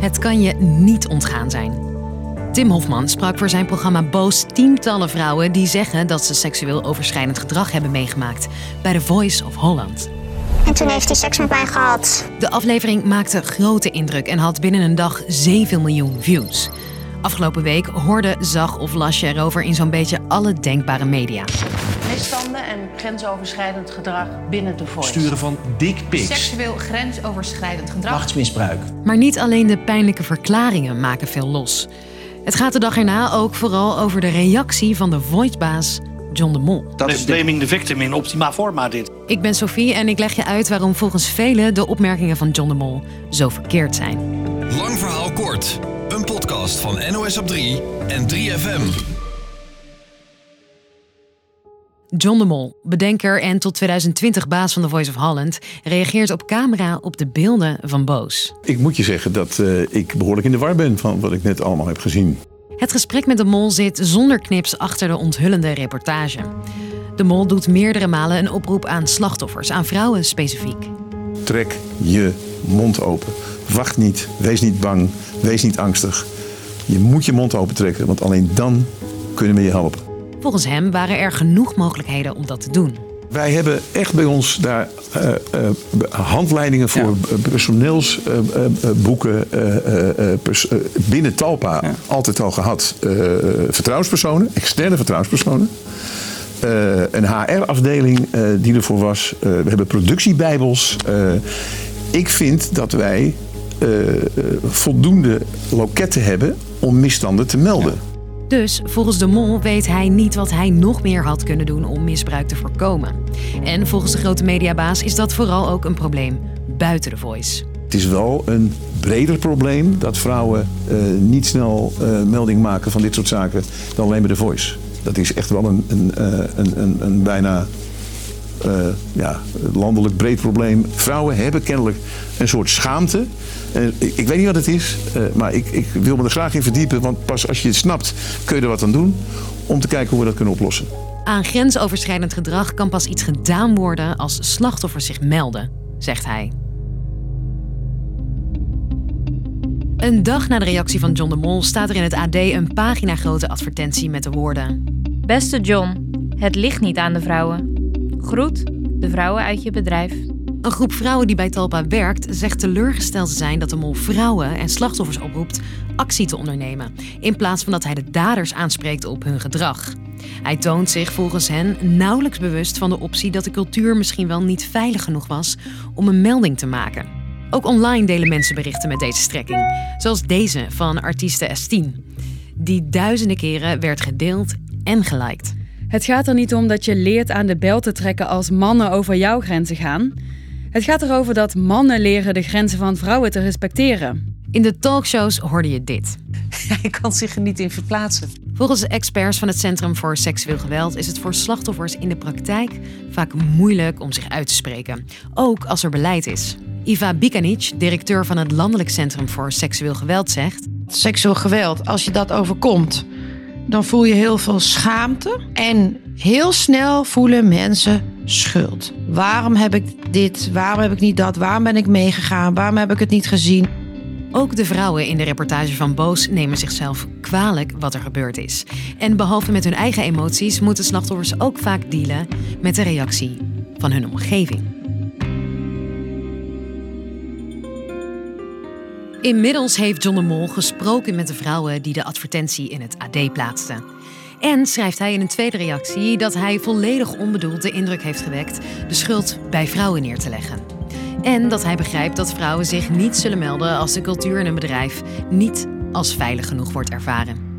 Het kan je niet ontgaan zijn. Tim Hofman sprak voor zijn programma Boos tientallen vrouwen die zeggen dat ze seksueel overschrijdend gedrag hebben meegemaakt bij The Voice of Holland. En toen heeft hij seks met mij gehad. De aflevering maakte grote indruk en had binnen een dag 7 miljoen views. Afgelopen week hoorde, zag of las je erover in zo'n beetje alle denkbare media. Misstanden en grensoverschrijdend gedrag binnen de voice. Sturen van dickpics. Seksueel grensoverschrijdend gedrag. Machtsmisbruik. Maar niet alleen de pijnlijke verklaringen maken veel los. Het gaat de dag erna ook vooral over de reactie van de voicebaas John de Mol. Dat is blaming the victim in optima forma dit. Ik ben Sophie en ik leg je uit waarom volgens velen de opmerkingen van John de Mol zo verkeerd zijn. Lang verhaal kort. Een podcast van NOS op 3 en 3FM. John de Mol, bedenker en tot 2020 baas van The Voice of Holland, reageert op camera op de beelden van Boos. Ik moet je zeggen dat eh, ik behoorlijk in de war ben van wat ik net allemaal heb gezien. Het gesprek met de Mol zit zonder knips achter de onthullende reportage. De Mol doet meerdere malen een oproep aan slachtoffers, aan vrouwen specifiek. Trek je mond open. Wacht niet, wees niet bang, wees niet angstig. Je moet je mond open trekken, want alleen dan kunnen we je helpen. Volgens hem waren er genoeg mogelijkheden om dat te doen. Wij hebben echt bij ons daar eh, eh, handleidingen voor personeelsboeken binnen Talpa altijd al gehad. Eh, vertrouwenspersonen, externe vertrouwenspersonen. Eh, een HR-afdeling eh, die ervoor was. Eh, we hebben productiebijbels. Eh, ik vind dat wij eh, eh, voldoende loketten hebben om misstanden te melden. Dus volgens de Mol weet hij niet wat hij nog meer had kunnen doen om misbruik te voorkomen. En volgens de grote mediabaas is dat vooral ook een probleem buiten de voice. Het is wel een breder probleem dat vrouwen eh, niet snel eh, melding maken van dit soort zaken dan alleen bij de voice. Dat is echt wel een, een, eh, een, een, een bijna eh, ja, landelijk breed probleem. Vrouwen hebben kennelijk een soort schaamte. Ik, ik weet niet wat het is, eh, maar ik, ik wil me er graag in verdiepen. Want pas als je het snapt kun je er wat aan doen om te kijken hoe we dat kunnen oplossen. Aan grensoverschrijdend gedrag kan pas iets gedaan worden als slachtoffers zich melden, zegt hij. Een dag na de reactie van John de Mol staat er in het AD een pagina grote advertentie met de woorden: Beste John, het ligt niet aan de vrouwen. Groet de vrouwen uit je bedrijf. Een groep vrouwen die bij Talpa werkt zegt teleurgesteld te zijn dat de mol vrouwen en slachtoffers oproept actie te ondernemen, in plaats van dat hij de daders aanspreekt op hun gedrag. Hij toont zich volgens hen nauwelijks bewust van de optie dat de cultuur misschien wel niet veilig genoeg was om een melding te maken. Ook online delen mensen berichten met deze strekking, zoals deze van artieste S10, die duizenden keren werd gedeeld en geliked. Het gaat er niet om dat je leert aan de bel te trekken als mannen over jouw grenzen gaan. Het gaat erover dat mannen leren de grenzen van vrouwen te respecteren. In de talkshows hoorde je dit. Hij kan zich er niet in verplaatsen. Volgens de experts van het Centrum voor Seksueel Geweld is het voor slachtoffers in de praktijk vaak moeilijk om zich uit te spreken, ook als er beleid is. Iva Bikanic, directeur van het Landelijk Centrum voor Seksueel Geweld, zegt: Seksueel geweld, als je dat overkomt, dan voel je heel veel schaamte. En heel snel voelen mensen schuld. Waarom heb ik dit? Waarom heb ik niet dat? Waarom ben ik meegegaan? Waarom heb ik het niet gezien? Ook de vrouwen in de reportage van Boos nemen zichzelf kwalijk wat er gebeurd is. En behalve met hun eigen emoties moeten slachtoffers ook vaak dealen met de reactie van hun omgeving. Inmiddels heeft John de Mol gesproken met de vrouwen die de advertentie in het AD plaatsten. En schrijft hij in een tweede reactie dat hij volledig onbedoeld de indruk heeft gewekt de schuld bij vrouwen neer te leggen. En dat hij begrijpt dat vrouwen zich niet zullen melden als de cultuur in een bedrijf niet als veilig genoeg wordt ervaren.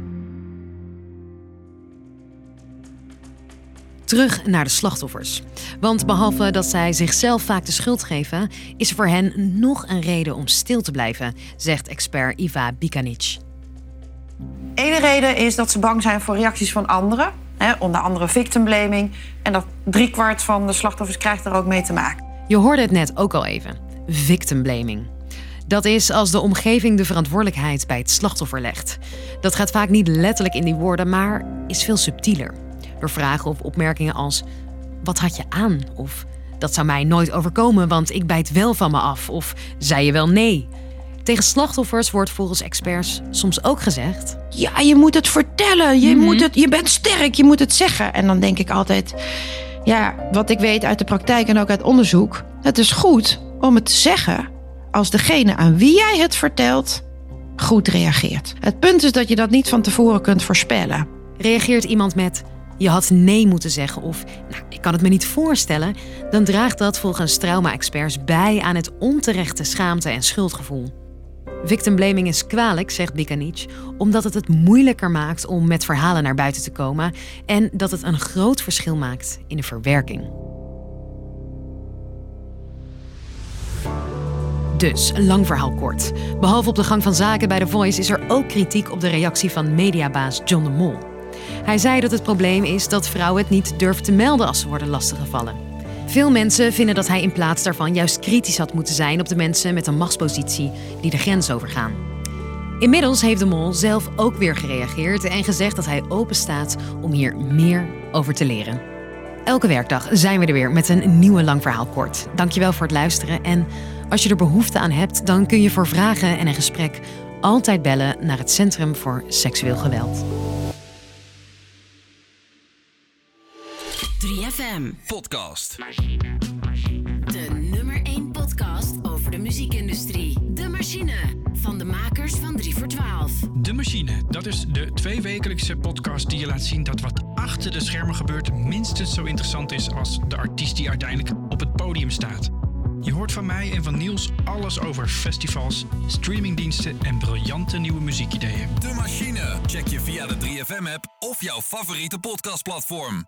Terug naar de slachtoffers. Want behalve dat zij zichzelf vaak de schuld geven, is er voor hen nog een reden om stil te blijven, zegt expert Iva Bikanic. Ene reden is dat ze bang zijn voor reacties van anderen. Hè, onder andere victim blaming. En dat driekwart van de slachtoffers krijgt er ook mee te maken. Je hoorde het net ook al even. Victim blaming. Dat is als de omgeving de verantwoordelijkheid bij het slachtoffer legt. Dat gaat vaak niet letterlijk in die woorden, maar is veel subtieler. Door vragen of opmerkingen als: Wat had je aan? Of dat zou mij nooit overkomen, want ik bijt wel van me af. Of zei je wel nee? Tegen slachtoffers wordt volgens experts soms ook gezegd: Ja, je moet het vertellen. Je, Mhm. moet het, je bent sterk, je moet het zeggen. En dan denk ik altijd, ja, wat ik weet uit de praktijk en ook uit onderzoek. Het is goed om het te zeggen als degene aan wie jij het vertelt goed reageert. Het punt is dat je dat niet van tevoren kunt voorspellen. reageert iemand met: Je had nee moeten zeggen of nou, ik kan het me niet voorstellen, dan draagt dat volgens trauma-experts bij aan het onterechte schaamte- en schuldgevoel. Victimblaming is kwalijk, zegt Bikanic, omdat het het moeilijker maakt om met verhalen naar buiten te komen en dat het een groot verschil maakt in de verwerking. Dus, lang verhaal kort. Behalve op de gang van zaken bij The Voice is er ook kritiek op de reactie van mediabaas John de Mol. Hij zei dat het probleem is dat vrouwen het niet durven te melden als ze worden lastiggevallen. Veel mensen vinden dat hij in plaats daarvan juist kritisch had moeten zijn op de mensen met een machtspositie die de grens overgaan. Inmiddels heeft de Mol zelf ook weer gereageerd en gezegd dat hij open staat om hier meer over te leren. Elke werkdag zijn we er weer met een nieuwe lang verhaal kort. Dankjewel voor het luisteren en als je er behoefte aan hebt, dan kun je voor vragen en een gesprek altijd bellen naar het Centrum voor Seksueel Geweld. 3FM. Podcast. De nummer 1 podcast over de muziekindustrie. De Machine. Van de makers van 3 voor 12. De Machine, dat is de tweewekelijkse podcast die je laat zien dat wat achter de schermen gebeurt minstens zo interessant is als de artiest die uiteindelijk op het podium staat. Je hoort van mij en van Niels alles over festivals, streamingdiensten en briljante nieuwe muziekideeën. De Machine. Check je via de 3FM-app of jouw favoriete podcastplatform.